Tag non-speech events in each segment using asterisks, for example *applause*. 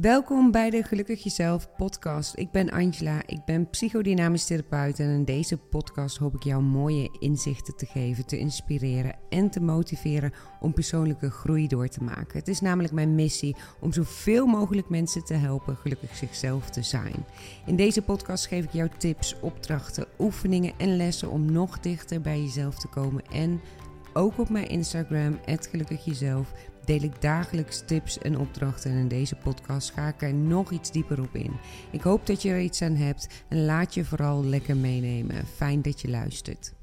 Welkom bij de Gelukkig Jezelf podcast. Ik ben Angela, ik ben psychodynamisch therapeut en in deze podcast hoop ik jou mooie inzichten te geven, te inspireren en te motiveren om persoonlijke groei door te maken. Het is namelijk mijn missie om zoveel mogelijk mensen te helpen gelukkig zichzelf te zijn. In deze podcast geef ik jou tips, opdrachten, oefeningen en lessen om nog dichter bij jezelf te komen en ook op mijn Instagram, Gelukkig Jezelf, deel ik dagelijks tips en opdrachten en in deze podcast ga ik er nog iets dieper op in. Ik hoop dat je er iets aan hebt en laat je vooral lekker meenemen. Fijn dat je luistert.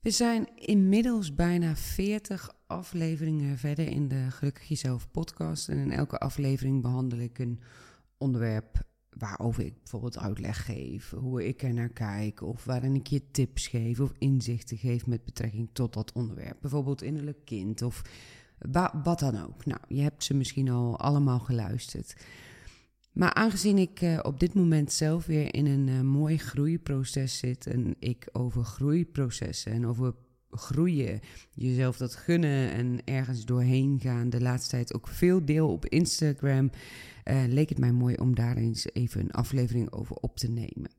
We zijn inmiddels bijna 40 afleveringen verder in de Gelukkig Jezelf podcast. En in elke aflevering behandel ik een onderwerp waarover ik bijvoorbeeld uitleg geef, hoe ik er naar kijk, of waarin ik je tips geef of inzichten geef met betrekking tot dat onderwerp. Bijvoorbeeld innerlijk kind of wat dan ook. Nou, je hebt ze misschien al allemaal geluisterd. Maar aangezien ik uh, op dit moment zelf weer in een uh, mooi groeiproces zit en ik over groeiprocessen en over groeien, jezelf dat gunnen en ergens doorheen gaan, de laatste tijd ook veel deel op Instagram, uh, leek het mij mooi om daar eens even een aflevering over op te nemen.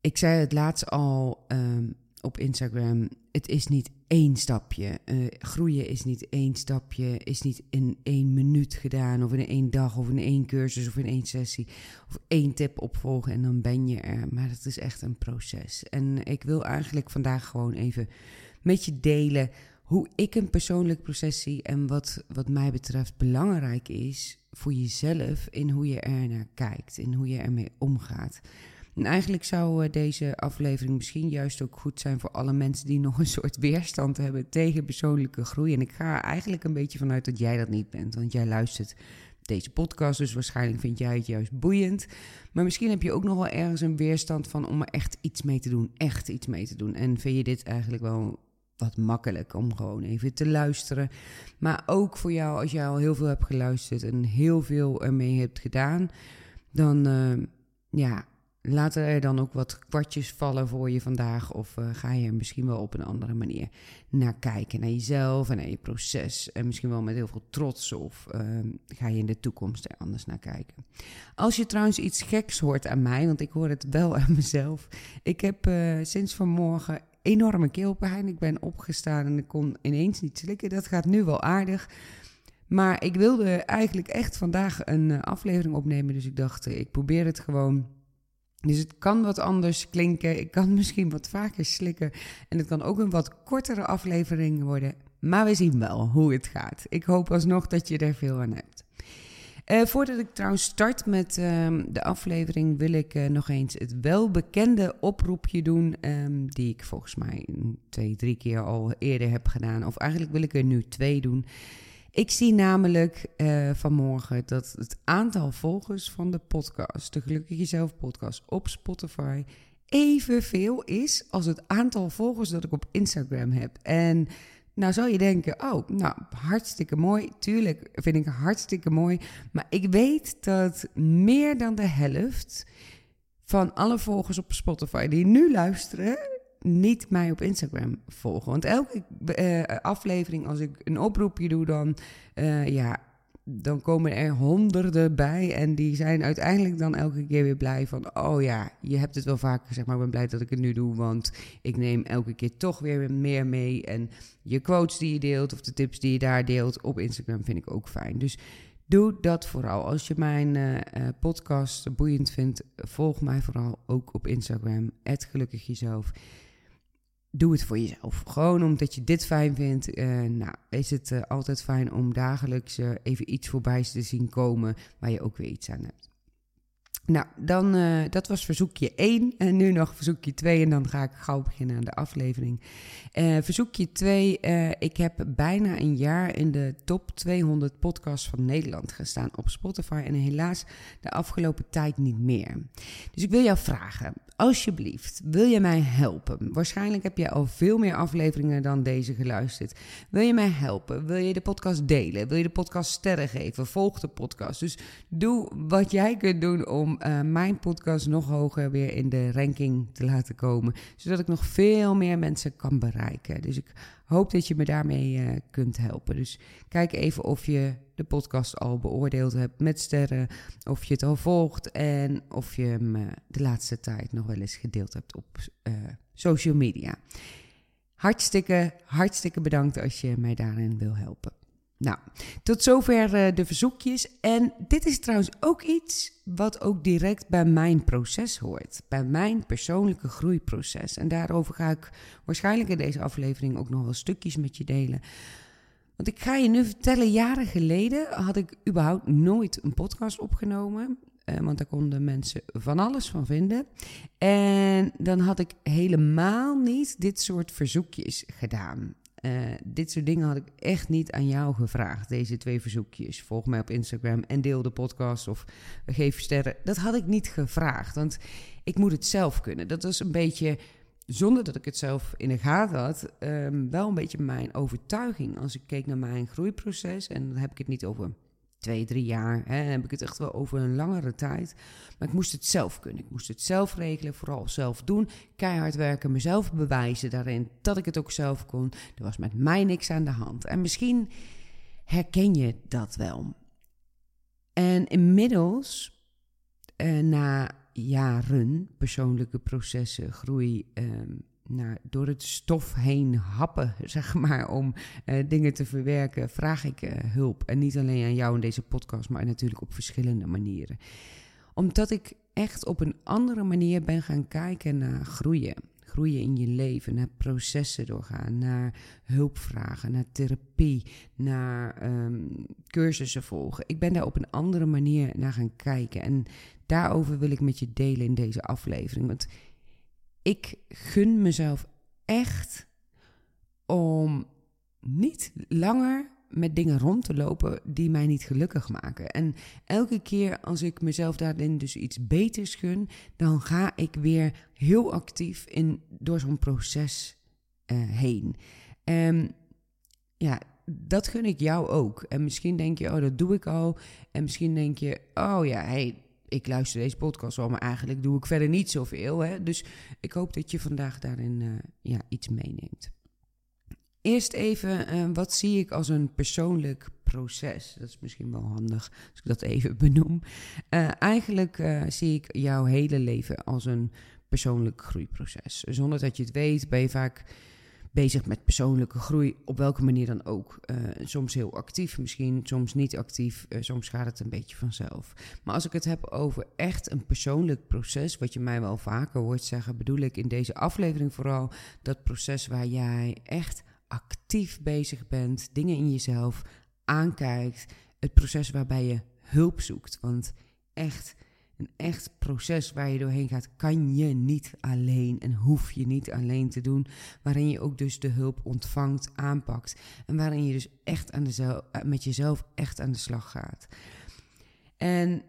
Ik zei het laatst al um, op Instagram, het is niet één stapje. Uh, groeien is niet één stapje, is niet in één minuut gedaan, of in één dag, of in één cursus, of in één sessie, of één tip opvolgen en dan ben je er. Maar het is echt een proces. En ik wil eigenlijk vandaag gewoon even met je delen hoe ik een persoonlijk proces zie en wat, wat mij betreft belangrijk is voor jezelf in hoe je er naar kijkt, in hoe je ermee omgaat. En eigenlijk zou eh, deze aflevering misschien juist ook goed zijn voor alle mensen die nog een soort weerstand hebben tegen persoonlijke groei. En ik ga eigenlijk een beetje vanuit dat jij dat niet bent, want jij luistert deze podcast, dus waarschijnlijk vind jij het juist boeiend. Maar misschien heb je ook nog wel ergens een weerstand van om er echt iets mee te doen, echt iets mee te doen. En vind je dit eigenlijk wel wat makkelijk om gewoon even te luisteren. Maar ook voor jou, als jij al heel veel hebt geluisterd en heel veel ermee hebt gedaan, dan uh, ja, Laten er dan ook wat kwartjes vallen voor je vandaag? Of uh, ga je er misschien wel op een andere manier naar kijken? Naar jezelf en naar je proces. En misschien wel met heel veel trots. Of uh, ga je in de toekomst er anders naar kijken? Als je trouwens iets geks hoort aan mij, want ik hoor het wel aan mezelf. Ik heb uh, sinds vanmorgen enorme keelpijn. Ik ben opgestaan en ik kon ineens niet slikken. Dat gaat nu wel aardig. Maar ik wilde eigenlijk echt vandaag een aflevering opnemen. Dus ik dacht, ik probeer het gewoon dus het kan wat anders klinken. Ik kan *laughs* misschien wat vaker slikken. En het kan ook een wat kortere aflevering worden. Maar we zien wel hoe het gaat. Ik hoop alsnog dat je er veel aan hebt. Uh, voordat ik trouwens start met uh, de aflevering, wil ik uh, nog eens het welbekende oproepje doen. Um, die ik volgens mij twee, drie keer al eerder heb gedaan. Of eigenlijk wil ik er nu twee doen. Ik zie namelijk uh, vanmorgen dat het aantal volgers van de podcast, de Gelukkig Jezelf podcast op Spotify, evenveel is als het aantal volgers dat ik op Instagram heb. En nou zou je denken, oh, nou hartstikke mooi. Tuurlijk vind ik hartstikke mooi. Maar ik weet dat meer dan de helft van alle volgers op Spotify die nu luisteren, niet mij op Instagram volgen. Want elke uh, aflevering, als ik een oproepje doe, dan, uh, ja, dan komen er honderden bij. En die zijn uiteindelijk dan elke keer weer blij van... oh ja, je hebt het wel vaker gezegd, maar ik ben blij dat ik het nu doe... want ik neem elke keer toch weer meer mee. En je quotes die je deelt of de tips die je daar deelt op Instagram vind ik ook fijn. Dus doe dat vooral. Als je mijn uh, podcast boeiend vindt, volg mij vooral ook op Instagram. Gelukkig jezelf doe het voor jezelf. Gewoon omdat je dit fijn vindt. Uh, nou, is het uh, altijd fijn om dagelijks uh, even iets voorbij te zien komen waar je ook weer iets aan hebt. Nou, dan, dat was verzoekje 1 en nu nog verzoekje 2 en dan ga ik gauw beginnen aan de aflevering. Verzoekje 2, uh, ik heb bijna een jaar in de top 200 podcasts van Nederland gestaan op Spotify en helaas de afgelopen tijd niet meer. Dus ik wil jou vragen, alsjeblieft, wil je mij helpen? Waarschijnlijk heb je al veel meer afleveringen dan deze geluisterd. Wil je mij helpen? Wil je de podcast delen? Wil je de podcast sterren geven? Volg de podcast. Dus doe wat jij kunt doen om uh, mijn podcast nog hoger weer in de ranking te laten komen. Zodat ik nog veel meer mensen kan bereiken. Dus ik hoop dat je me daarmee uh, kunt helpen. Dus kijk even of je de podcast al beoordeeld hebt met sterren. Of je het al volgt. En of je hem uh, de laatste tijd nog wel eens gedeeld hebt op social media. Hartstikke, hartstikke bedankt als je mij daarin wil helpen. Nou, tot zover uh, de verzoekjes. En dit is trouwens ook iets wat ook direct bij mijn proces hoort. Bij mijn persoonlijke groeiproces. En daarover ga ik waarschijnlijk in deze aflevering ook nog wel stukjes met je delen. Want ik ga je nu vertellen, jaren geleden had ik überhaupt nooit een podcast opgenomen. Uh, want daar konden mensen van alles van vinden. En dan had ik helemaal niet dit soort verzoekjes gedaan. Uh, dit soort dingen had ik echt niet aan jou gevraagd, deze twee verzoekjes. Volg mij op Instagram en deel de podcast of geef sterren. Dat had ik niet gevraagd, want ik moet het zelf kunnen. Dat was een beetje, zonder dat ik het zelf in de gaten had, um, wel een beetje mijn overtuiging. Als ik keek naar mijn groeiproces, en dan heb ik het niet over twee, drie jaar. Hè, dan heb ik het echt wel over een langere tijd. Maar ik moest het zelf kunnen. Ik moest het zelf regelen, vooral zelf doen. Keihard werken, mezelf bewijzen daarin dat ik het ook zelf kon. Er was met mij niks aan de hand. En misschien herken je dat wel. En inmiddels, eh, na jaren persoonlijke processen, groei, eh, nou, door het stof heen happen, *laughs* zeg maar, om uh, dingen te verwerken, vraag ik uh, hulp. En niet alleen aan jou in deze podcast, maar natuurlijk op verschillende manieren. Omdat ik echt op een andere manier ben gaan kijken naar groeien. Groeien in je leven, naar processen doorgaan, naar hulpvragen, naar therapie, naar um, cursussen volgen. Ik ben daar op een andere manier naar gaan kijken. En daarover wil ik met je delen in deze aflevering. Want ik gun mezelf echt om niet langer met dingen rond te lopen die mij niet gelukkig maken. En elke keer als ik mezelf daarin dus iets beters gun, dan ga ik weer heel actief in, door zo'n proces uh, heen. En ja, dat gun ik jou ook. En misschien denk je, oh, dat doe ik al. En misschien denk je, oh ja, hey, ik luister deze podcast wel, maar eigenlijk doe ik verder niet zoveel. Hè? Dus ik hoop dat je vandaag daarin uh, ja, iets meeneemt. Eerst even, uh, wat zie ik als een persoonlijk proces? Dat is misschien wel handig als ik dat even *laughs* benoem. Uh, eigenlijk zie ik jouw hele leven als een persoonlijk groeiproces. Zonder dat je het weet, ben je vaak bezig met persoonlijke groei, op welke manier dan ook. Uh, soms heel actief, misschien soms niet actief, uh, soms gaat het een beetje vanzelf. Maar als ik het heb over echt een persoonlijk proces, wat je mij wel vaker hoort zeggen, bedoel ik in deze aflevering vooral dat proces waar jij echt actief bezig bent, dingen in jezelf aankijkt, het proces waarbij je hulp zoekt. Want echt een echt proces waar je doorheen gaat, kan je niet alleen en hoef je niet alleen te doen. Waarin je ook dus de hulp ontvangt, aanpakt. En waarin je dus echt aan de eh, met jezelf echt aan de slag gaat. En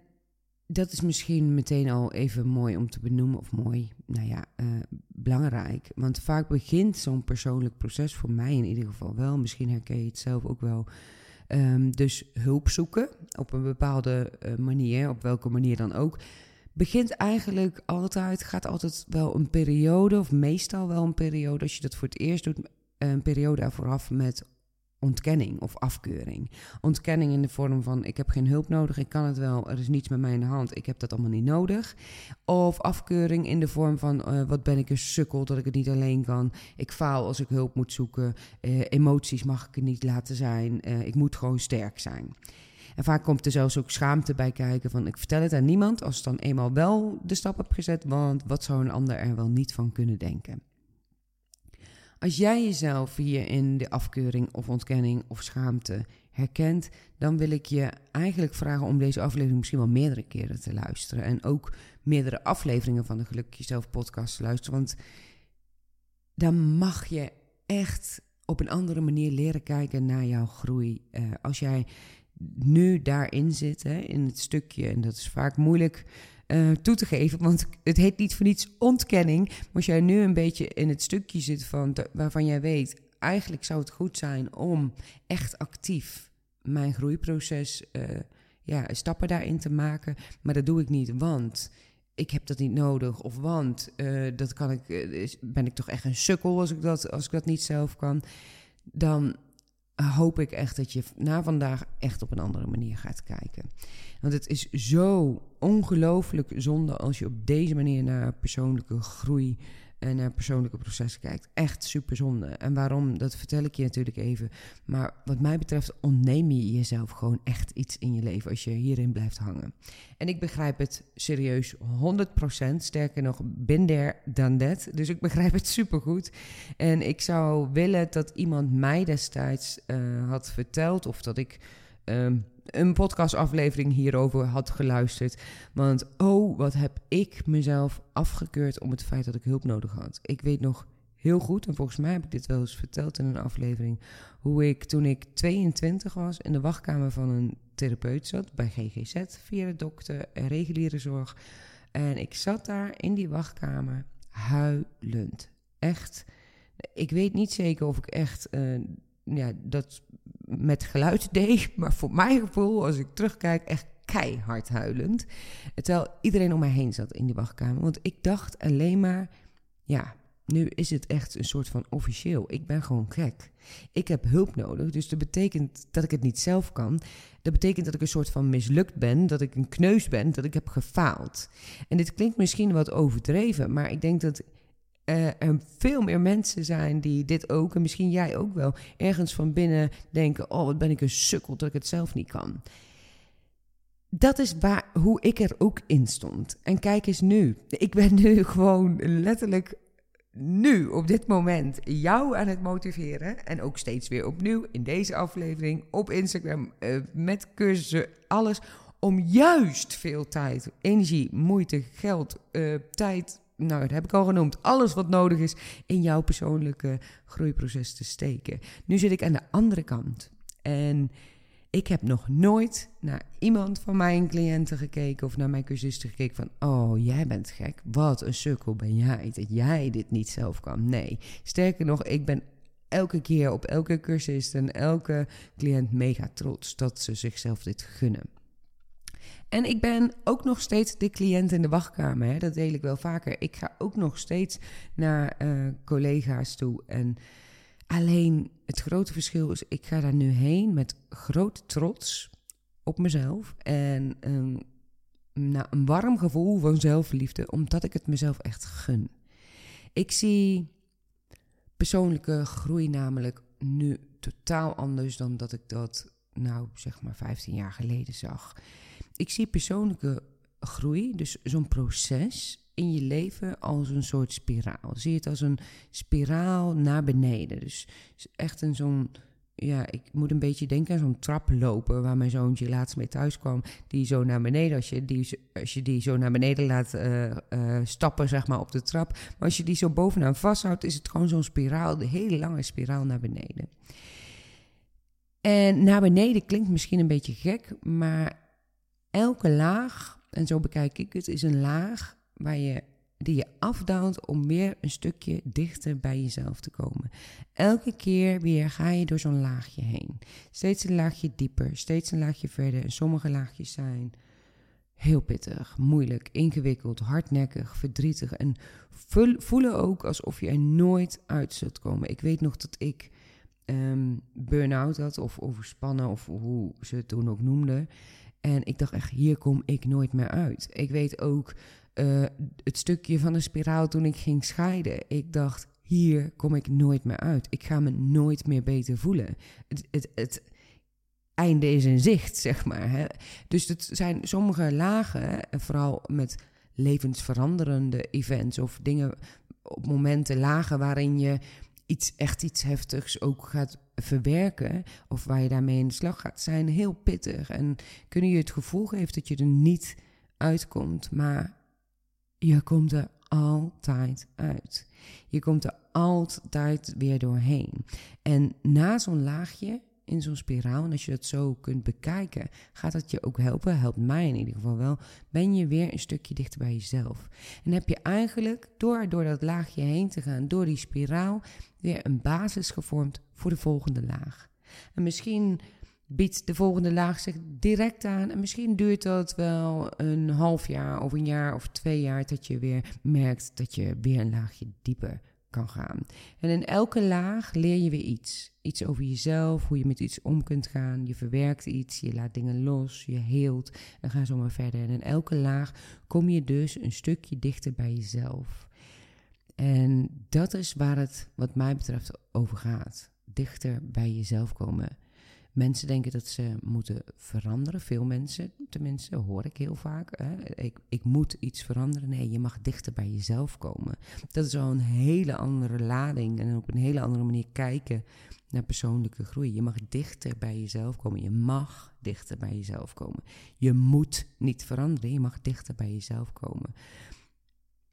dat is misschien meteen al even mooi om te benoemen, of mooi, nou ja, uh, belangrijk. Want vaak begint zo'n persoonlijk proces, voor mij in ieder geval wel, misschien herken je het zelf ook wel, Um, dus hulp zoeken op een bepaalde uh, manier, op welke manier dan ook, begint eigenlijk altijd, gaat altijd wel een periode, of meestal wel een periode, als je dat voor het eerst doet, een periode er vooraf met ontkenning of afkeuring. Ontkenning in de vorm van ik heb geen hulp nodig, ik kan het wel, er is niets met mij in de hand, ik heb dat allemaal niet nodig. Of afkeuring in de vorm van uh, wat ben ik een sukkel dat ik het niet alleen kan. Ik faal als ik hulp moet zoeken. Uh, emoties mag ik niet laten zijn. Uh, ik moet gewoon sterk zijn. En vaak komt er zelfs ook schaamte bij kijken van ik vertel het aan niemand als ik dan eenmaal wel de stap heb gezet, want wat zou een ander er wel niet van kunnen denken. Als jij jezelf hier in de afkeuring of ontkenning of schaamte herkent, dan wil ik je eigenlijk vragen om deze aflevering misschien wel meerdere keren te luisteren. En ook meerdere afleveringen van de Gelukkig Jezelf podcast te luisteren. Want dan mag je echt op een andere manier leren kijken naar jouw groei. Uh, als jij nu daarin zit, hè, in het stukje, en dat is vaak moeilijk uh, toe te geven. Want het heet niet voor niets ontkenning. Maar als jij nu een beetje in het stukje zit van waarvan jij weet, eigenlijk zou het goed zijn om echt actief mijn groeiproces uh, ja, stappen daarin te maken. Maar dat doe ik niet, want ik heb dat niet nodig. Of want uh, dat kan ik, ben ik toch echt een sukkel als ik dat, als ik dat niet zelf kan. Dan hoop ik echt dat je na vandaag echt op een andere manier gaat kijken. Want het is zo ongelooflijk zonde als je op deze manier naar persoonlijke groei en naar persoonlijke processen kijkt. Echt super zonde. En waarom, dat vertel ik je natuurlijk even. Maar wat mij betreft ontneem je jezelf gewoon echt iets in je leven als je hierin blijft hangen. En ik begrijp het serieus 100%. Sterker nog, bin there dan that. Dus ik begrijp het supergoed. En ik zou willen dat iemand mij destijds uh, had verteld of dat ik... Um, een podcastaflevering hierover had geluisterd. Want oh, wat heb ik mezelf afgekeurd om het feit dat ik hulp nodig had. Ik weet nog heel goed, en volgens mij heb ik dit wel eens verteld in een aflevering, hoe ik toen ik 22 was in de wachtkamer van een therapeut zat bij GGZ, via de dokter, en reguliere zorg. En ik zat daar in die wachtkamer huilend. Echt. Ik weet niet zeker of ik echt uh, ja, dat met geluid deed. Maar voor mijn gevoel, als ik terugkijk, echt keihard huilend. Terwijl iedereen om mij heen zat in die wachtkamer. Want ik dacht alleen maar, ja, nu is het echt een soort van officieel. Ik ben gewoon gek. Ik heb hulp nodig. Dus dat betekent dat ik het niet zelf kan. Dat betekent dat ik een soort van mislukt ben. Dat ik een kneus ben. Dat ik heb gefaald. En dit klinkt misschien wat overdreven. Maar ik denk dat uh, er veel meer mensen zijn die dit ook, en misschien jij ook wel, ergens van binnen denken: Oh, wat ben ik een sukkel dat ik het zelf niet kan. Dat is waar, hoe ik er ook in stond. En kijk eens nu. Ik ben nu *laughs* gewoon letterlijk nu, op dit moment, jou aan het motiveren. En ook steeds weer opnieuw in deze aflevering op Instagram uh, met cursussen, alles. Om juist veel tijd, energie, moeite, geld, uh, tijd, nou, dat heb ik al genoemd, alles wat nodig is in jouw persoonlijke groeiproces te steken. Nu zit ik aan de andere kant. En ik heb nog nooit naar iemand van mijn cliënten gekeken of naar mijn cursisten gekeken van, oh, jij bent gek. Wat een sukkel ben jij dat jij dit niet zelf kan. Nee, sterker nog, ik ben elke keer op elke cursist en elke cliënt mega trots dat ze zichzelf dit gunnen. En ik ben ook nog steeds de cliënt in de wachtkamer. Hè. Dat deel ik wel vaker. Ik ga ook nog steeds naar uh, collega's toe. En alleen het grote verschil is, ik ga daar nu heen met groot trots op mezelf. En nou, een warm gevoel van zelfliefde, omdat ik het mezelf echt gun. Ik zie persoonlijke groei namelijk nu totaal anders dan dat ik dat, nou zeg maar, 15 jaar geleden zag ik zie persoonlijke groei, dus zo'n proces in je leven als een soort spiraal. Zie het als een spiraal naar beneden. Dus echt een zo'n, ja, ik moet een beetje denken aan zo'n traploper waar mijn zoontje laatst mee thuis kwam. Die zo naar beneden, als je die, als je die zo naar beneden laat uh, uh, stappen, zeg maar, op de trap. Maar als je die zo bovenaan vasthoudt, is het gewoon zo'n spiraal, de hele lange spiraal naar beneden. En naar beneden klinkt misschien een beetje gek, maar elke laag, en zo bekijk ik het, is een laag waar je, die je afdaalt om weer een stukje dichter bij jezelf te komen. Elke keer weer ga je door zo'n laagje heen. Steeds een laagje dieper, steeds een laagje verder. En sommige laagjes zijn heel pittig, moeilijk, ingewikkeld, hardnekkig, verdrietig. En voelen ook alsof je er nooit uit zult komen. Ik weet nog dat ik um, burn-out had, of overspannen, of hoe ze het toen ook noemden. En ik dacht echt, hier kom ik nooit meer uit. Ik weet ook uh, het stukje van de spiraal toen ik ging scheiden. Ik dacht, hier kom ik nooit meer uit. Ik ga me nooit meer beter voelen. Het, het, het einde is in zicht, zeg maar. Hè. Dus het zijn sommige lagen, en vooral met levensveranderende events of dingen op momenten, lagen waarin je iets, echt iets heftigs ook gaat verwerken of waar je daarmee in de slag gaat, zijn heel pittig en kunnen je het gevoel geven dat je er niet uitkomt, maar je komt er altijd uit. Je komt er altijd weer doorheen. En na zo'n laagje in zo'n spiraal. En als je dat zo kunt bekijken, gaat dat je ook helpen. Helpt mij in ieder geval wel. Ben je weer een stukje dichter bij jezelf. En heb je eigenlijk door, door dat laagje heen te gaan, door die spiraal, weer een basis gevormd voor de volgende laag. En misschien biedt de volgende laag zich direct aan. En misschien duurt dat wel een half jaar of een jaar of twee jaar dat je weer merkt dat je weer een laagje dieper kan gaan. En in elke laag leer je weer iets. Iets over jezelf, hoe je met iets om kunt gaan. Je verwerkt iets, je laat dingen los, je heelt en ga zo maar verder. En in elke laag kom je dus een stukje dichter bij jezelf. En dat is waar het, wat mij betreft, over gaat. Dichter bij jezelf komen. Mensen denken dat ze moeten veranderen. Veel mensen, tenminste, hoor ik heel vaak. Hè? Ik, ik moet iets veranderen. Nee, je mag dichter bij jezelf komen. Dat is al een hele andere lading en op een hele andere manier kijken naar persoonlijke groei. Je mag dichter bij jezelf komen. Je mag dichter bij jezelf komen. Je moet niet veranderen. Je mag dichter bij jezelf komen.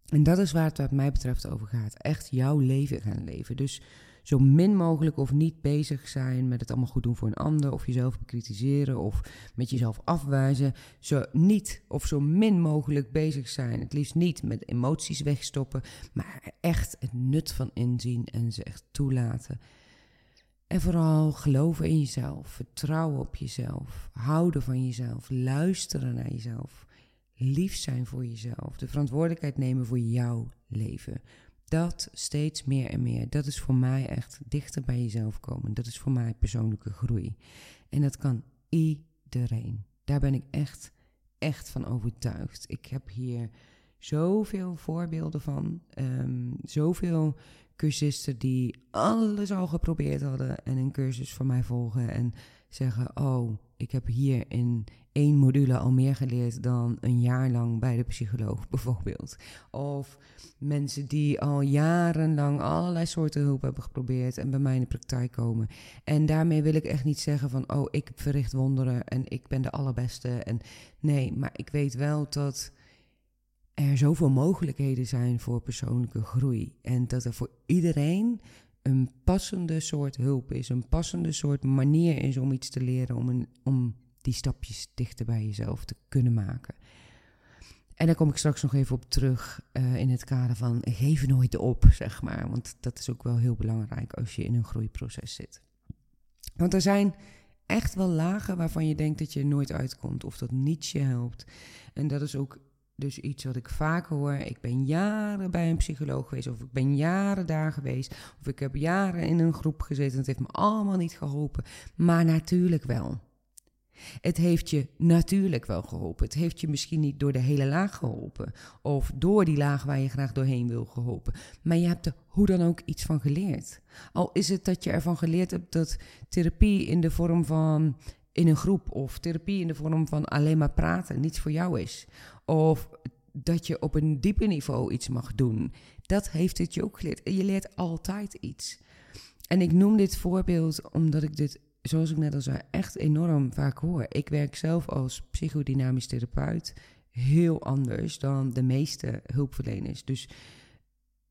En dat is waar het wat mij betreft over gaat. Echt jouw leven gaan leven. Dus zo min mogelijk of niet bezig zijn met het allemaal goed doen voor een ander, of jezelf bekritiseren of met jezelf afwijzen. Zo niet of zo min mogelijk bezig zijn. Het liefst niet met emoties wegstoppen, maar echt het nut van inzien en ze echt toelaten. En vooral geloven in jezelf, vertrouwen op jezelf, houden van jezelf, luisteren naar jezelf, lief zijn voor jezelf, de verantwoordelijkheid nemen voor jouw leven. Dat steeds meer en meer. Dat is voor mij echt dichter bij jezelf komen. Dat is voor mij persoonlijke groei. En dat kan iedereen. Daar ben ik echt, echt van overtuigd. Ik heb hier zoveel voorbeelden van. Um, zoveel cursisten die alles al geprobeerd hadden en een cursus van mij volgen en zeggen: Oh, ik heb hier in één module al meer geleerd dan een jaar lang bij de psycholoog, *laughs* bijvoorbeeld. Of mensen die al jarenlang allerlei soorten hulp hebben geprobeerd en bij mij in de praktijk komen. En daarmee wil ik echt niet zeggen van: Oh, ik verricht wonderen en ik ben de allerbeste. En nee, maar ik weet wel dat er zoveel mogelijkheden zijn voor persoonlijke groei. En dat er voor iedereen een passende soort hulp is, een passende soort manier is om iets te leren, om, een, om die stapjes dichter bij jezelf te kunnen maken. En daar kom ik straks nog even op terug uh, in het kader van geef nooit op, zeg maar. Want dat is ook wel heel belangrijk als je in een groeiproces zit. Want er zijn echt wel lagen waarvan je denkt dat je nooit uitkomt of dat niets je helpt. En dat is ook dus iets wat ik vaak hoor. Ik ben jaren bij een psycholoog geweest, of ik ben jaren daar geweest, of ik heb jaren in een groep gezeten. Het heeft me allemaal niet geholpen. Maar natuurlijk wel. Het heeft je natuurlijk wel geholpen. Het heeft je misschien niet door de hele laag geholpen. Of door die laag waar je graag doorheen wil geholpen. Maar je hebt er hoe dan ook iets van geleerd. Al is het dat je ervan geleerd hebt dat therapie in de vorm van in een groep of therapie in de vorm van alleen maar praten niets voor jou is. Of dat je op een dieper niveau iets mag doen. Dat heeft het je ook geleerd. Je leert altijd iets. En ik noem dit voorbeeld omdat ik dit, zoals ik net al zei, echt enorm vaak hoor. Ik werk zelf als psychodynamisch therapeut heel anders dan de meeste hulpverleners. Dus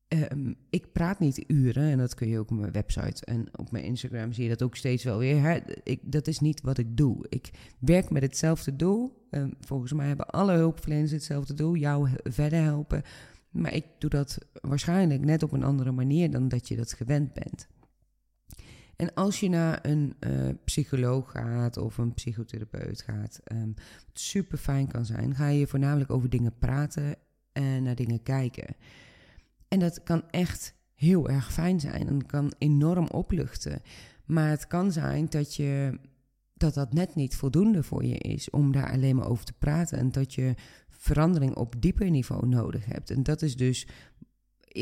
Ehm, ik praat niet uren en dat kun je ook op mijn website en op mijn Instagram zie je dat ook steeds wel weer. Ik, dat is niet wat ik doe. Ik werk met hetzelfde doel. Um, volgens mij hebben alle hulpverleners hetzelfde doel, jou verder helpen. Maar ik doe dat waarschijnlijk net op een andere manier dan dat je dat gewend bent. En als je naar een uh, psycholoog gaat of een psychotherapeut gaat, um, wat super fijn kan zijn, ga je voornamelijk over dingen praten en naar dingen kijken. En dat kan echt heel erg fijn zijn en kan enorm opluchten. Maar het kan zijn dat je dat dat net niet voldoende voor je is om daar alleen maar over te praten en dat je verandering op dieper niveau nodig hebt. En dat is dus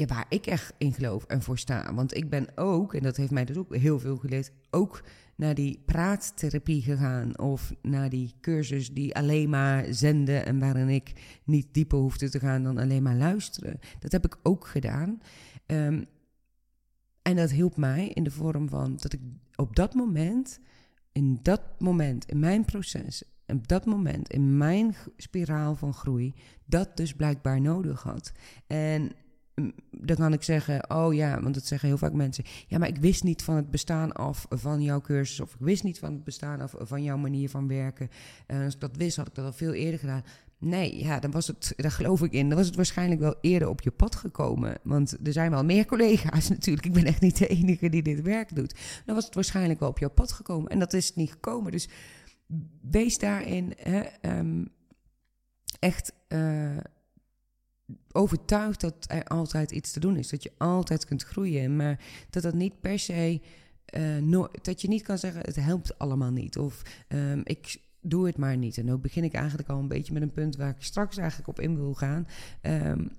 waar ik echt in geloof en voor sta. Want ik ben ook, en dat heeft mij dus ook heel veel geleerd, ook naar die praattherapie gegaan. Of naar die cursus die alleen maar zenden en waarin ik niet dieper hoefde te gaan dan alleen maar luisteren. Dat heb ik ook gedaan. Ehm, en dat hielp mij in de vorm van dat ik op dat moment, in dat moment, in mijn proces, op dat moment, in mijn spiraal van groei, dat dus blijkbaar nodig had. En dan kan ik zeggen, oh ja, want dat zeggen heel vaak mensen. Ja, maar ik wist niet van het bestaan af van jouw cursus. Of ik wist niet van het bestaan af van jouw manier van werken. En als ik dat wist, had ik dat al veel eerder gedaan. Nee, ja, dan was het, daar geloof ik in, dan was het waarschijnlijk wel eerder op je pad gekomen. Want er zijn wel meer collega's *laughs* natuurlijk. Ik ben echt niet de enige die dit werk doet. Dan was het waarschijnlijk wel op jouw pad gekomen. En dat is niet gekomen. Dus wees daarin hè, ehm, echt uh, overtuigd dat er altijd iets te doen is. Dat je altijd kunt groeien. Maar dat dat niet per se. Uh, dat je niet kan zeggen, het helpt allemaal niet. Of um, ik doe het maar niet. En ook begin ik eigenlijk al een beetje met een punt waar ik straks eigenlijk op in wil gaan. Um,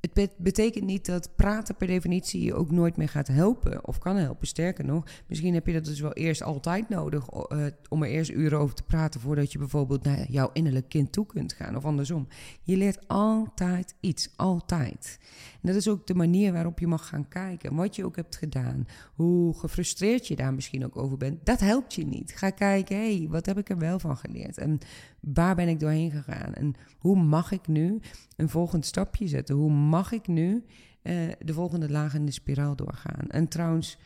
het betekent niet dat praten per definitie je ook nooit meer gaat helpen of kan helpen. Sterker nog, misschien heb je dat dus wel eerst altijd nodig uh, om er eerst uren over te praten voordat je bijvoorbeeld naar jouw innerlijk kind toe kunt gaan of andersom. Je leert altijd iets, altijd. En dat is ook de manier waarop je mag gaan kijken. Wat je ook hebt gedaan, hoe gefrustreerd je daar misschien ook over bent, dat helpt je niet. Ga kijken, hé, hey, wat heb ik er wel van geleerd? En waar ben ik doorheen gegaan? En hoe mag ik nu een volgend stapje zetten? Hoe mag ik nu uh, de volgende laag in de spiraal doorgaan? En trouwens,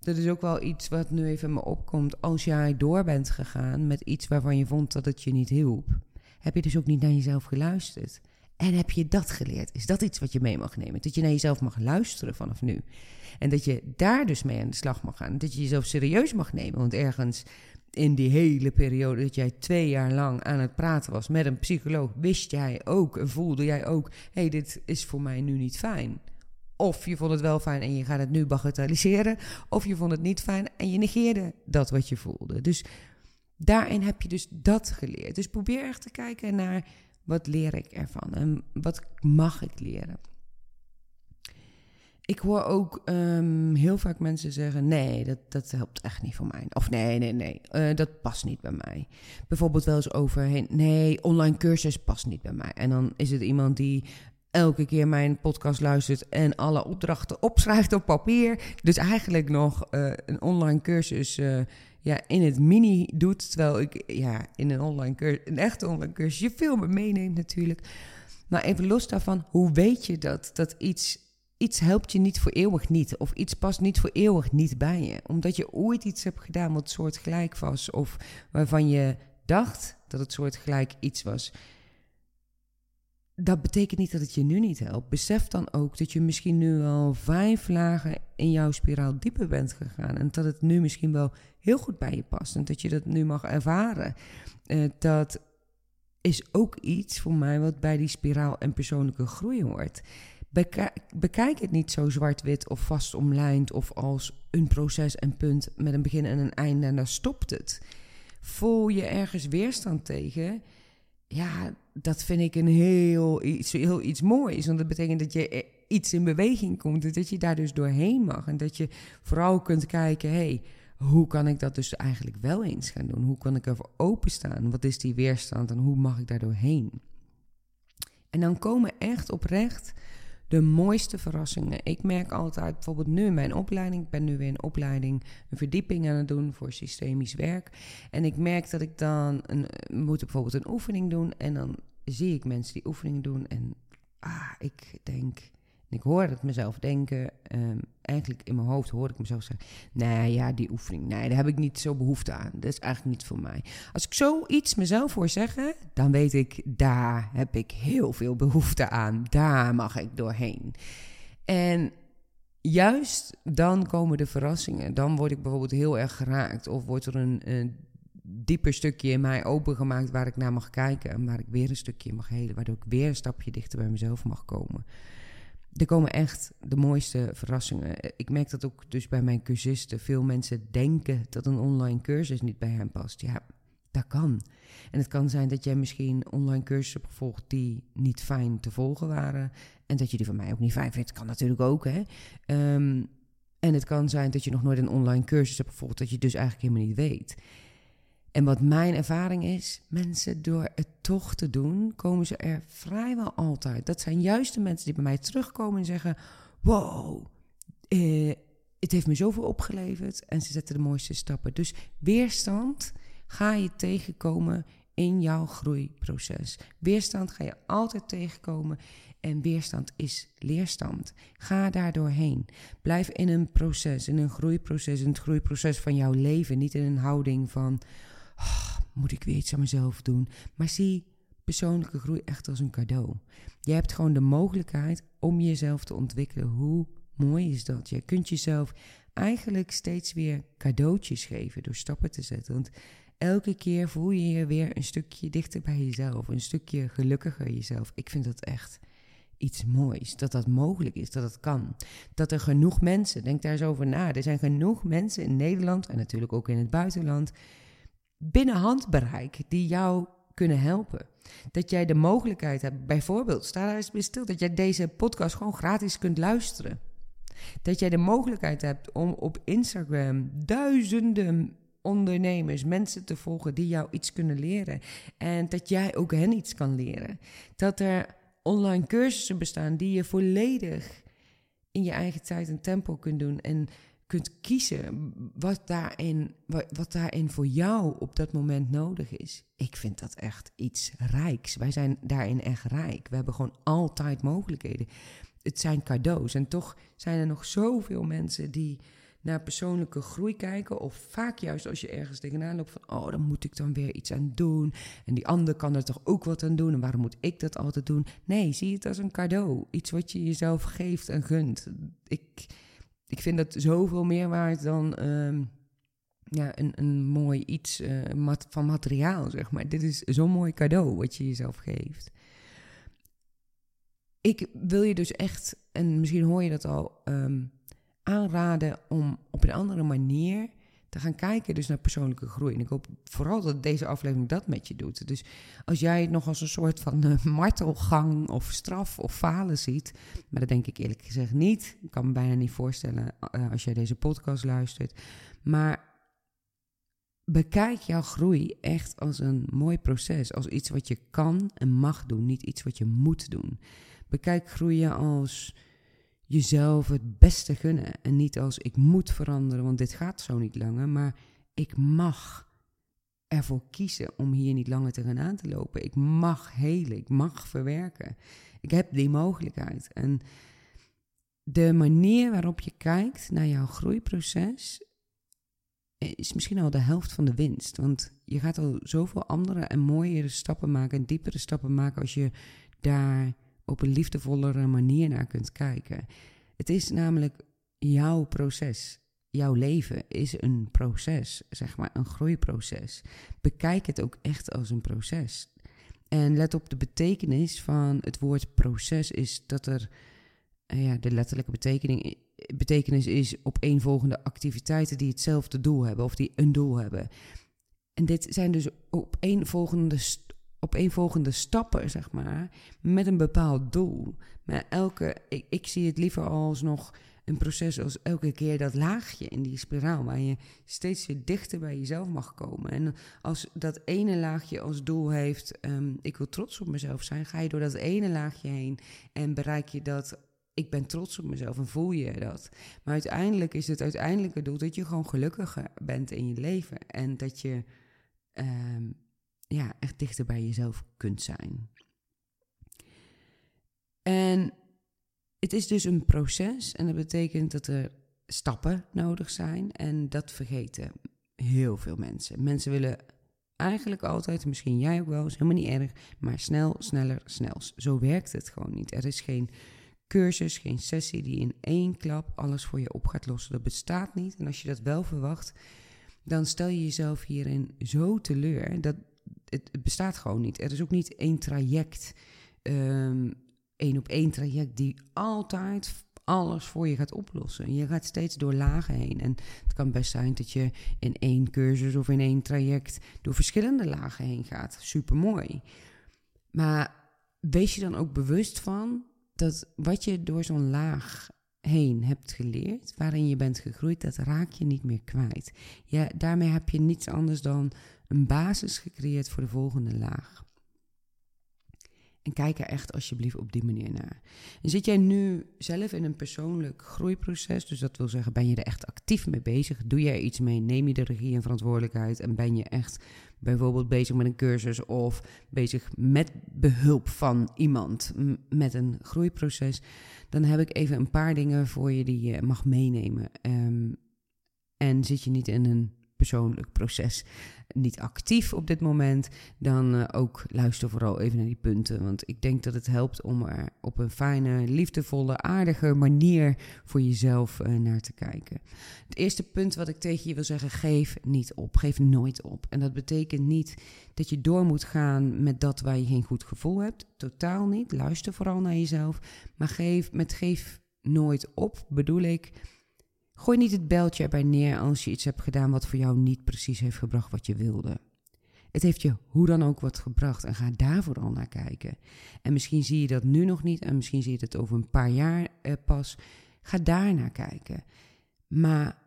dat is ook wel iets wat nu even me opkomt. Als jij door bent gegaan met iets waarvan je vond dat het je niet hielp, heb je dus ook niet naar jezelf geluisterd. En heb je dat geleerd? Is dat iets wat je mee mag nemen? Dat je naar jezelf mag luisteren vanaf nu. En dat je daar dus mee aan de slag mag gaan. Dat je jezelf serieus mag nemen. Want ergens in die hele periode dat jij twee jaar lang aan het praten was met een psycholoog, wist jij ook en voelde jij ook: hé, hey, dit is voor mij nu niet fijn. Of je vond het wel fijn en je gaat het nu bagatelliseren. Of je vond het niet fijn en je negeerde dat wat je voelde. Dus daarin heb je dus dat geleerd. Dus probeer echt te kijken naar wat leer ik ervan en wat mag ik leren. Ik hoor ook um, heel vaak mensen zeggen: nee, dat, dat helpt echt niet voor mij. Of nee, nee, nee, uh, dat past niet bij mij. Bijvoorbeeld wel eens over: nee, online cursus past niet bij mij. En dan is het iemand die elke keer mijn podcast luistert en alle opdrachten opschrijft op papier. Dus eigenlijk nog uh, een online cursus uh, ja, in het mini doet. Terwijl ik ja, in een online cursus, een echte online cursus, je veel meeneemt natuurlijk. Maar even los daarvan, hoe weet je dat? Dat iets iets helpt je niet voor eeuwig niet. Of iets past niet voor eeuwig niet bij je. Omdat je ooit iets hebt gedaan wat soortgelijk was. Of waarvan je dacht dat het soortgelijk iets was. Dat betekent niet dat het je nu niet helpt. Besef dan ook dat je misschien nu al vijf lagen in jouw spiraal dieper bent gegaan. En dat het nu misschien wel heel goed bij je past. En dat je dat nu mag ervaren. Uh, dat is ook iets voor mij wat bij die spiraal en persoonlijke groei hoort bekijk het niet zo zwart-wit of vast omlijnd of als een proces en punt met een begin en een einde en daar stopt het. Voel je ergens weerstand tegen? Ja, dat vind ik een heel iets, heel iets moois. Want dat betekent dat je iets in beweging komt. Dat je daar dus doorheen mag. En dat je vooral kunt kijken: hé, hey, hoe kan ik dat dus eigenlijk wel eens gaan doen? Hoe kan ik ervoor openstaan? Wat is die weerstand en hoe mag ik daar doorheen? En dan komen echt oprecht de mooiste verrassingen. Ik merk altijd, bijvoorbeeld nu in mijn opleiding, ik ben nu weer een opleiding, een verdieping aan het doen voor systemisch werk. En ik merk dat ik dan een, moet bijvoorbeeld een oefening doen en dan zie ik mensen die oefeningen doen en ah, ik denk, ik hoor het mezelf denken. Um, eigenlijk in mijn hoofd hoor ik mezelf zeggen: Nee, ja, die oefening. Nee, daar heb ik niet zo behoefte aan. Dat is eigenlijk niet voor mij. Als ik zoiets mezelf hoor zeggen, dan weet ik: daar heb ik heel veel behoefte aan. Daar mag ik doorheen. En juist dan komen de verrassingen. Dan word ik bijvoorbeeld heel erg geraakt. Of wordt er een, een dieper stukje in mij opengemaakt waar ik naar mag kijken. En waar ik weer een stukje mag helen. Waardoor ik weer een stapje dichter bij mezelf mag komen er komen echt de mooiste verrassingen. Ik merk dat ook dus bij mijn cursisten. Veel mensen denken dat een online cursus niet bij hen past. Ja, dat kan. En het kan zijn dat jij misschien online cursussen hebt gevolgd die niet fijn te volgen waren. En dat je die van mij ook niet fijn vindt. Kan natuurlijk ook, hè. Ehm, en het kan zijn dat je nog nooit een online cursus hebt gevolgd, dat je dus eigenlijk helemaal niet weet. En wat mijn ervaring is, mensen door het toch te doen, komen ze er vrijwel altijd. Dat zijn juist de mensen die bij mij terugkomen en zeggen: Wow, eh, het heeft me zoveel opgeleverd. En ze zetten de mooiste stappen. Dus weerstand ga je tegenkomen in jouw groeiproces. Weerstand ga je altijd tegenkomen. En weerstand is leerstand. Ga daar doorheen. Blijf in een proces, in een groeiproces, in het groeiproces van jouw leven. Niet in een houding van Oh, moet ik weer iets aan mezelf doen? Maar zie persoonlijke groei echt als een cadeau. Je hebt gewoon de mogelijkheid om jezelf te ontwikkelen. Hoe mooi is dat? Je kunt jezelf eigenlijk steeds weer cadeautjes geven door stappen te zetten. Want elke keer voel je je weer een stukje dichter bij jezelf, een stukje gelukkiger jezelf. Ik vind dat echt iets moois. Dat dat mogelijk is, dat dat kan. Dat er genoeg mensen, denk daar eens over na. Er zijn genoeg mensen in Nederland en natuurlijk ook in het buitenland binnen handbereik die jou kunnen helpen. Dat jij de mogelijkheid hebt, bijvoorbeeld, sta daar eens stil, dat jij deze podcast gewoon gratis kunt luisteren. Dat jij de mogelijkheid hebt om op Instagram duizenden ondernemers, mensen te volgen die jou iets kunnen leren. En dat jij ook hen iets kan leren. Dat er online cursussen bestaan die je volledig in je eigen tijd en tempo kunt doen. En kunt kiezen wat daarin, wat, daarin voor jou op dat moment nodig is. Ik vind dat echt iets rijks. Wij zijn daarin echt rijk. We hebben gewoon altijd mogelijkheden. Het zijn cadeaus. En toch zijn er nog zoveel mensen die naar persoonlijke groei kijken. Of vaak juist als je ergens tegenaan loopt van... oh, dan moet ik dan weer iets aan doen. En die ander kan er toch ook wat aan doen. En waarom moet ik dat altijd doen? Nee, zie het als een cadeau. Iets wat je jezelf geeft en gunt. Ik, ik vind dat zoveel meer waard dan... Ehm, ja, een, een mooi iets mat, van materiaal, zeg maar. Dit is zo'n mooi cadeau wat je jezelf geeft. Ik wil je dus echt, en misschien hoor je dat al... Um, aanraden om op een andere manier te gaan kijken dus naar persoonlijke groei. En ik hoop vooral dat deze aflevering dat met je doet. Dus als jij het nog als een soort van uh, *laughs* martelgang of straf of falen ziet, maar dat denk ik eerlijk gezegd niet. Ik kan me bijna niet voorstellen uh, als jij deze podcast luistert. Maar bekijk jouw groei echt als een mooi proces, als iets wat je kan en mag doen, niet iets wat je moet doen. Bekijk groeien als jezelf het beste gunnen. En niet als ik moet veranderen, want dit gaat zo niet langer. Maar ik mag ervoor kiezen om hier niet langer te gaan aan te lopen. Ik mag helen, ik mag verwerken. Ik heb die mogelijkheid. En de manier waarop je kijkt naar jouw groeiproces is misschien al de helft van de winst. Want je gaat al zoveel andere en mooiere stappen maken en diepere stappen maken als je daar op een liefdevollere manier naar kunt kijken. Het is namelijk jouw proces. Jouw leven is een proces, zeg maar, een groeiproces. Bekijk het ook echt als een proces. En let op de betekenis van het woord proces is dat er, eh, ja, de letterlijke betekenis, betekenis is op eenvolgende activiteiten die hetzelfde doel hebben of die een doel hebben. En dit zijn dus op eenvolgende opeenvolgende stappen, zeg maar, met een bepaald doel. Maar elke, ik, zie het liever als nog een proces als elke keer dat laagje in die spiraal, waar je steeds weer dichter bij jezelf mag komen. En als dat ene laagje als doel heeft, um, ik wil trots op mezelf zijn, ga je door dat ene laagje heen en bereik je dat ik ben trots op mezelf en voel je dat. Maar uiteindelijk is het uiteindelijke doel dat je gewoon gelukkiger bent in je leven en dat je um, ja, echt dichter bij jezelf kunt zijn. En het is dus een proces en dat betekent dat er stappen nodig zijn en dat vergeten heel veel mensen. Mensen willen eigenlijk altijd, misschien jij ook wel, is helemaal niet erg, maar snel, sneller, snel. Zo werkt het gewoon niet. Er is geen cursus, geen sessie die in één klap alles voor je op gaat lossen. Dat bestaat niet. En als je dat wel verwacht, dan stel je jezelf hierin zo teleur dat het, bestaat gewoon niet. Er is ook niet één traject, um, één op één traject, die altijd alles voor je gaat oplossen. Je gaat steeds door lagen heen. En het kan best zijn dat je in één cursus of in één traject door verschillende lagen heen gaat. Super mooi. Maar wees je dan ook bewust van dat wat je door zo'n laag heen hebt geleerd, waarin je bent gegroeid, dat raak je niet meer kwijt. Ja, daarmee heb je niets anders dan een basis gecreëerd voor de volgende laag. En kijk er echt alsjeblieft op die manier naar. En zit jij nu zelf in een persoonlijk groeiproces, dus dat wil zeggen, ben je er echt actief mee bezig? Doe er iets mee? Neem je de regie en verantwoordelijkheid? En ben je echt bijvoorbeeld bezig met een cursus of bezig met behulp van iemand met een groeiproces? Dan heb ik even een paar dingen voor je die je mag meenemen. Um, en zit je niet in een persoonlijk proces. Niet actief op dit moment, dan uh, ook luister vooral even naar die punten. Want ik denk dat het helpt om er op een fijne, liefdevolle, aardige manier voor jezelf uh, naar te kijken. Het eerste punt wat ik tegen je wil zeggen: geef niet op. Geef nooit op. En dat betekent niet dat je door moet gaan met dat waar je geen goed gevoel hebt. Totaal niet. Luister vooral naar jezelf. Maar geef, met geef nooit op bedoel ik Gooi niet het beltje erbij neer als je iets hebt gedaan wat voor jou niet precies heeft gebracht wat je wilde. Het heeft je hoe dan ook wat gebracht en ga daar vooral naar kijken. En misschien zie je dat nu nog niet en misschien zie je het over een paar jaar eh, pas. Ga daar naar kijken. Maar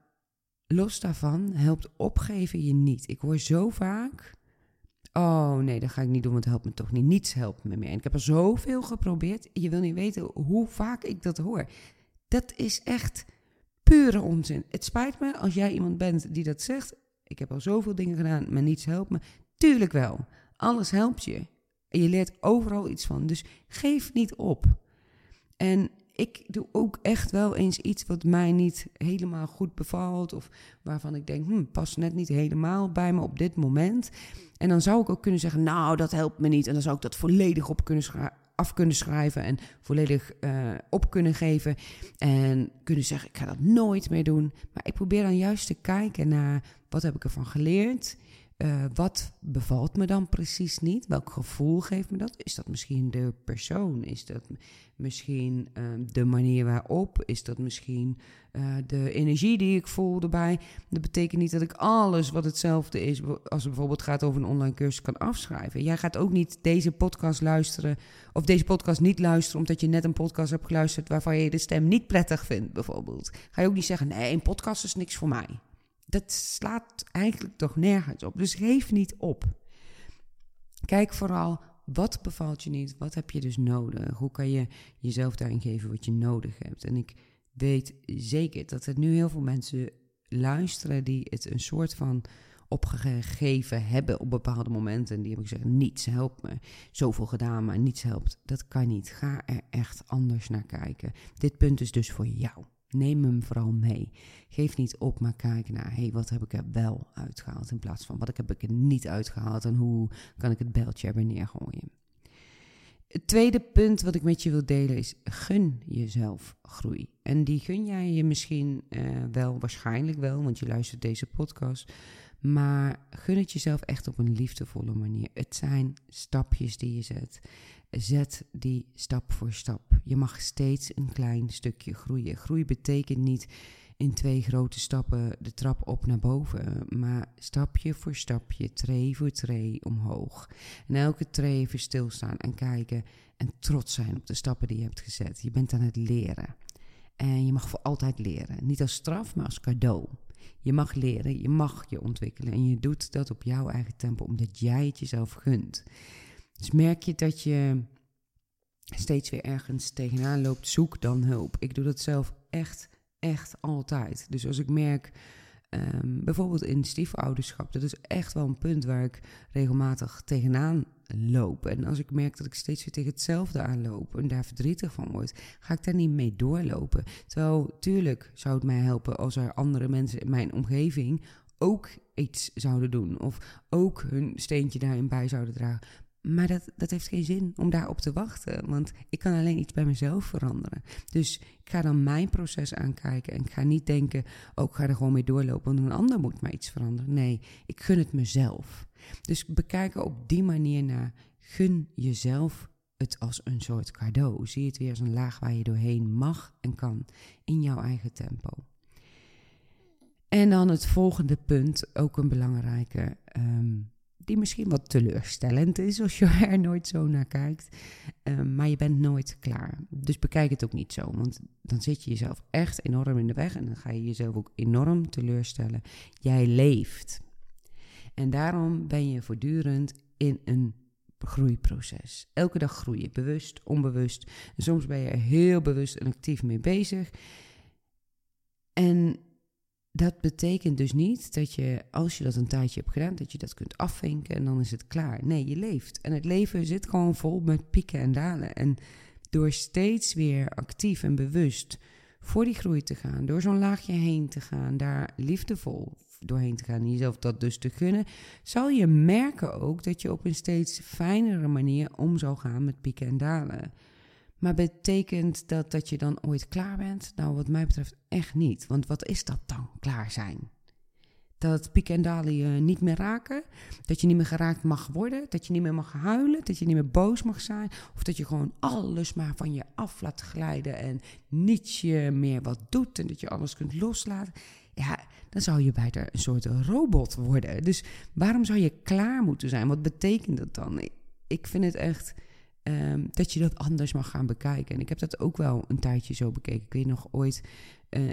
los daarvan helpt opgeven je niet. Ik hoor zo vaak. Oh nee, dat ga ik niet doen, want het helpt me toch niet. Niets helpt me meer. En ik heb er zoveel geprobeerd. Je wil niet weten hoe vaak ik dat hoor. Dat is echt pure onzin. Het spijt me als jij iemand bent die dat zegt. Ik heb al zoveel dingen gedaan, maar niets helpt me. Tuurlijk wel. Alles helpt je. En je leert overal iets van. Dus geef niet op. En ik doe ook echt wel eens iets wat mij niet helemaal goed bevalt. Of waarvan ik denk, hm, past net niet helemaal bij me op dit moment. En dan zou ik ook kunnen zeggen, nou, dat helpt me niet. En dan zou ik dat volledig op kunnen af kunnen schrijven en volledig uh, op kunnen geven. En kunnen zeggen, ik ga dat nooit meer doen. Maar ik probeer dan juist te kijken naar wat heb ik ervan geleerd. Uh, wat bevalt me dan precies niet? Welk gevoel geeft me dat? Is dat misschien de persoon? Is dat misschien uh, de manier waarop? Is dat misschien uh, de energie die ik voel erbij? Dat betekent niet dat ik alles wat hetzelfde is, als het bijvoorbeeld gaat over een online cursus, kan afschrijven. Jij gaat ook niet deze podcast luisteren, of deze podcast niet luisteren, omdat je net een podcast hebt geluisterd waarvan je de stem niet prettig vindt, bijvoorbeeld. Ga je ook niet zeggen: nee, een podcast is niks voor mij dat slaat eigenlijk toch nergens op. Dus geef niet op. Kijk vooral wat bevalt je niet, wat heb je dus nodig? Hoe kan je jezelf daarin geven wat je nodig hebt? En ik weet zeker dat er nu heel veel mensen luisteren die het een soort van opgegeven hebben op bepaalde momenten. En die hebben gezegd, niets helpt me. Zoveel gedaan, maar niets helpt. Dat kan niet. Ga er echt anders naar kijken. Dit punt is dus voor jou. Neem hem vooral mee. Geef niet op, maar kijk naar, hey, wat heb ik er wel uitgehaald in plaats van wat heb ik er niet uitgehaald en hoe kan ik het beltje er weer neergooien. Het tweede punt wat ik met je wil delen is: gun jezelf groei. En die gun jij je misschien uh, wel, waarschijnlijk wel, want je luistert deze podcast. Maar gun het jezelf echt op een liefdevolle manier. Het zijn stapjes die je zet. Zet die stap voor stap. Je mag steeds een klein stukje groeien. Groei betekent niet in twee grote stappen de trap op naar boven, maar stapje voor stapje, tree voor tree omhoog. En elke tree even stilstaan en kijken en trots zijn op de stappen die je hebt gezet. Je bent aan het leren. En je mag voor altijd leren. Niet als straf, maar als cadeau. Je mag leren, je mag je ontwikkelen en je doet dat op jouw eigen tempo, omdat jij het jezelf gunt. Dus merk je dat je steeds weer ergens tegenaan loopt, zoek dan hulp. Ik doe dat zelf echt, echt altijd. Dus als ik merk, um, bijvoorbeeld in stiefouderschap, dat is echt wel een punt waar ik regelmatig tegenaan loop. En als ik merk dat ik steeds weer tegen hetzelfde aanloop en daar verdrietig van word, ga ik daar niet mee doorlopen. Terwijl, tuurlijk zou het mij helpen als er andere mensen in mijn omgeving ook iets zouden doen. Of ook hun steentje daarin bij zouden dragen. Maar dat, dat heeft geen zin om daarop te wachten. Want ik kan alleen iets bij mezelf veranderen. Dus ik ga dan mijn proces aankijken. En ik ga niet denken, oh, ik ga er gewoon mee doorlopen. Want een ander moet maar iets veranderen. Nee, ik gun het mezelf. Dus bekijken op die manier naar. Gun jezelf het als een soort cadeau. Zie het weer als een laag waar je doorheen mag en kan. In jouw eigen tempo. En dan het volgende punt, ook een belangrijke. Um, die misschien wat teleurstellend is als je *laughs* er nooit zo naar kijkt. Ehm, maar je bent nooit klaar. Dus bekijk het ook niet zo, want dan zit je jezelf echt enorm in de weg en dan ga je jezelf ook enorm teleurstellen. Jij leeft. En daarom ben je voortdurend in een groeiproces. Elke dag groei je, bewust, onbewust. Soms ben je er heel bewust en actief mee bezig. En dat betekent dus niet dat je, als je dat een tijdje hebt gedaan, dat je dat kunt afvinken en dan is het klaar. Nee, je leeft. En het leven zit gewoon vol met pieken en dalen. En door steeds weer actief en bewust voor die groei te gaan, door zo'n laagje heen te gaan, daar liefdevol doorheen te gaan en jezelf dat dus te gunnen, zal je merken ook dat je op een steeds fijnere manier om zal gaan met pieken en dalen. Maar betekent dat dat je dan ooit klaar bent? Nou, wat mij betreft echt niet. Want wat is dat dan, klaar zijn? Dat pieken en dalen je niet meer raken. Dat je niet meer geraakt mag worden. Dat je niet meer mag huilen. Dat je niet meer boos mag zijn. Of dat je gewoon alles maar van je af laat glijden. En niets je meer wat doet. En dat je alles kunt loslaten. Ja, dan zou je bijna een soort robot worden. Dus waarom zou je klaar moeten zijn? Wat betekent dat dan? Ik vind het echt Ehm, dat je dat anders mag gaan bekijken. En ik heb dat ook wel een tijdje zo bekeken. Ik weet nog ooit. Uh,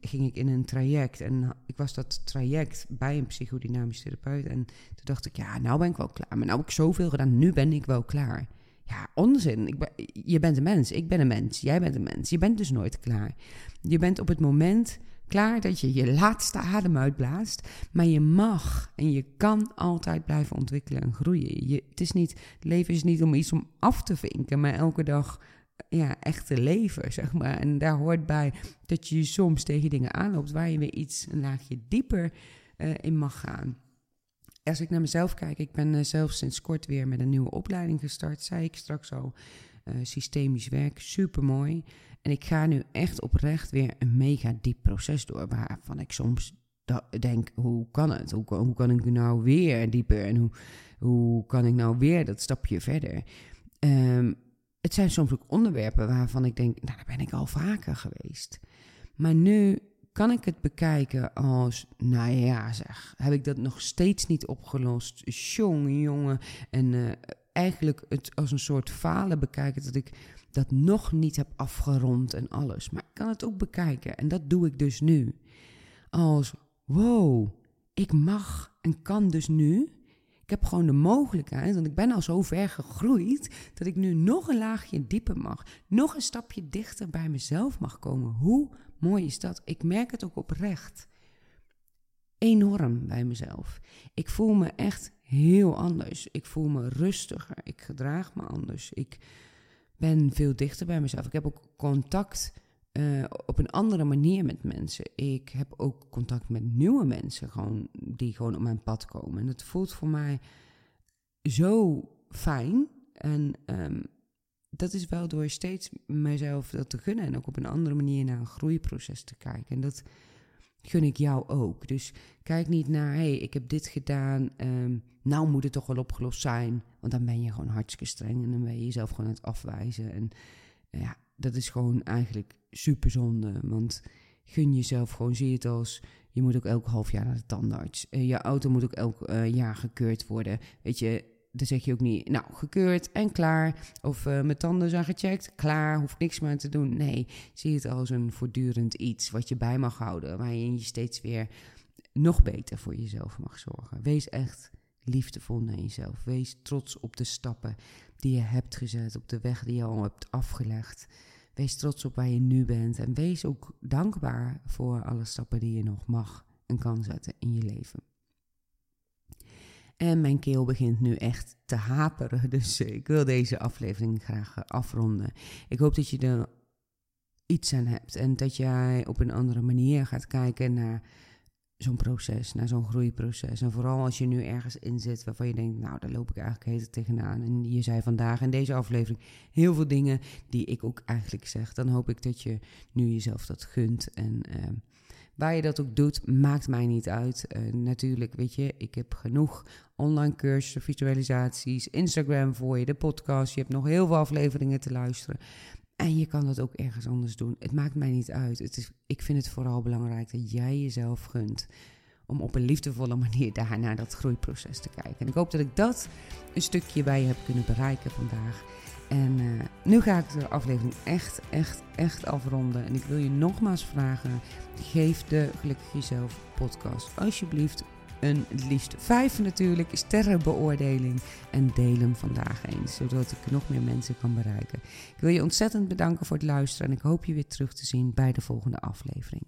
ging ik in een traject en ik was dat traject bij een psychodynamisch therapeut en toen dacht ik, ja, nou ben ik wel klaar. Maar nou heb ik zoveel gedaan, nu ben ik wel klaar. Ja, onzin. Ik je bent een mens, ik ben een mens, jij bent een mens. Je bent dus nooit klaar. Je bent op het moment klaar dat je je laatste adem uitblaast. Maar je mag en je kan altijd blijven ontwikkelen en groeien. Je, het, is niet, leven is niet om iets om af te vinken, maar elke dag ja, echt te leven, zeg maar. En daar hoort bij dat je soms tegen dingen aanloopt waar je weer iets een laagje dieper uh, in mag gaan. Als ik naar mezelf kijk, ik ben uh, zelf sinds kort weer met een nieuwe opleiding gestart, zei ik straks al. Uh, systemisch werk, super mooi. En ik ga nu echt oprecht weer een mega diep proces door. Waarvan ik soms denk: hoe kan het? Hoe, kan ik nou weer dieper? En hoe, hoe kan ik nou weer dat stapje verder? Um, het zijn soms ook onderwerpen waarvan ik denk: nou, daar ben ik al vaker geweest. Maar nu kan ik het bekijken als, nou ja, zeg, heb ik dat nog steeds niet opgelost? Jongen, jongen. En uh, eigenlijk het als een soort falen bekijken dat ik dat nog niet heb afgerond en alles. Maar ik kan het ook bekijken en dat doe ik dus nu. Als, wow, ik mag en kan dus nu. Ik heb gewoon de mogelijkheid, want ik ben al zo ver gegroeid, dat ik nu nog een laagje dieper mag. Nog een stapje dichter bij mezelf mag komen. Hoe mooi is dat? Ik merk het ook oprecht. Enorm bij mezelf. Ik voel me echt heel anders. Ik voel me rustiger. Ik gedraag me anders. Ik ben veel dichter bij mezelf. Ik heb ook contact uh, op een andere manier met mensen. Ik heb ook contact met nieuwe mensen gewoon, die gewoon op mijn pad komen. En dat voelt voor mij zo fijn. En um, dat is wel door steeds mijzelf dat te gunnen. En ook op een andere manier naar een groeiproces te kijken. En dat gun ik jou ook. Dus kijk niet naar, hey, ik heb dit gedaan, um, nou moet het toch wel opgelost zijn. Want dan ben je gewoon hartstikke streng en dan ben je jezelf gewoon aan het afwijzen. En ja, dat is gewoon eigenlijk super zonde. Want gun jezelf gewoon, zie het als, je moet ook elk half jaar naar de tandarts. Uh, je auto moet ook elk uh, jaar gekeurd worden. Weet je, dan zeg je ook niet, nou, gekeurd en klaar. Of uh, mijn tanden zijn gecheckt, klaar, hoef niks meer te doen. Nee, zie het als een voortdurend iets wat je bij mag houden. Waarin je steeds weer nog beter voor jezelf mag zorgen. Wees echt liefdevol naar jezelf. Wees trots op de stappen die je hebt gezet, op de weg die je al hebt afgelegd. Wees trots op waar je nu bent. En wees ook dankbaar voor alle stappen die je nog mag en kan zetten in je leven. En mijn keel begint nu echt te haperen. *laughs* Dus ik wil deze aflevering graag eh, afronden. Ik hoop dat je er iets aan hebt. En dat jij op een andere manier gaat kijken naar zo'n proces, naar zo'n groeiproces. En vooral als je nu ergens in zit waarvan je denkt, nou, daar loop ik eigenlijk heet tegenaan. En je zei vandaag in deze aflevering heel veel dingen die ik ook eigenlijk zeg. Dan hoop ik dat je nu jezelf dat gunt. En uh, Waar je dat ook doet, maakt mij niet uit. Uh, natuurlijk, weet je, ik heb genoeg online cursussen, visualisaties, Instagram voor je, de podcast. Je hebt nog heel veel afleveringen te luisteren. En je kan dat ook ergens anders doen. Het maakt mij niet uit. Het is, ik vind het vooral belangrijk dat jij jezelf gunt. Om op een liefdevolle manier *laughs* daar naar dat groeiproces te kijken. En ik hoop dat ik dat een stukje bij je heb kunnen bereiken vandaag. En uh, nu ga ik de aflevering echt, echt, echt afronden. En ik wil je nogmaals vragen: geef de Gelukkig Jezelf podcast alsjeblieft een liefst vijf natuurlijk sterrenbeoordeling. En deel hem vandaag eens, zodat ik nog meer mensen kan bereiken. Ik wil je ontzettend bedanken voor het luisteren en ik hoop je weer terug te zien bij de volgende aflevering.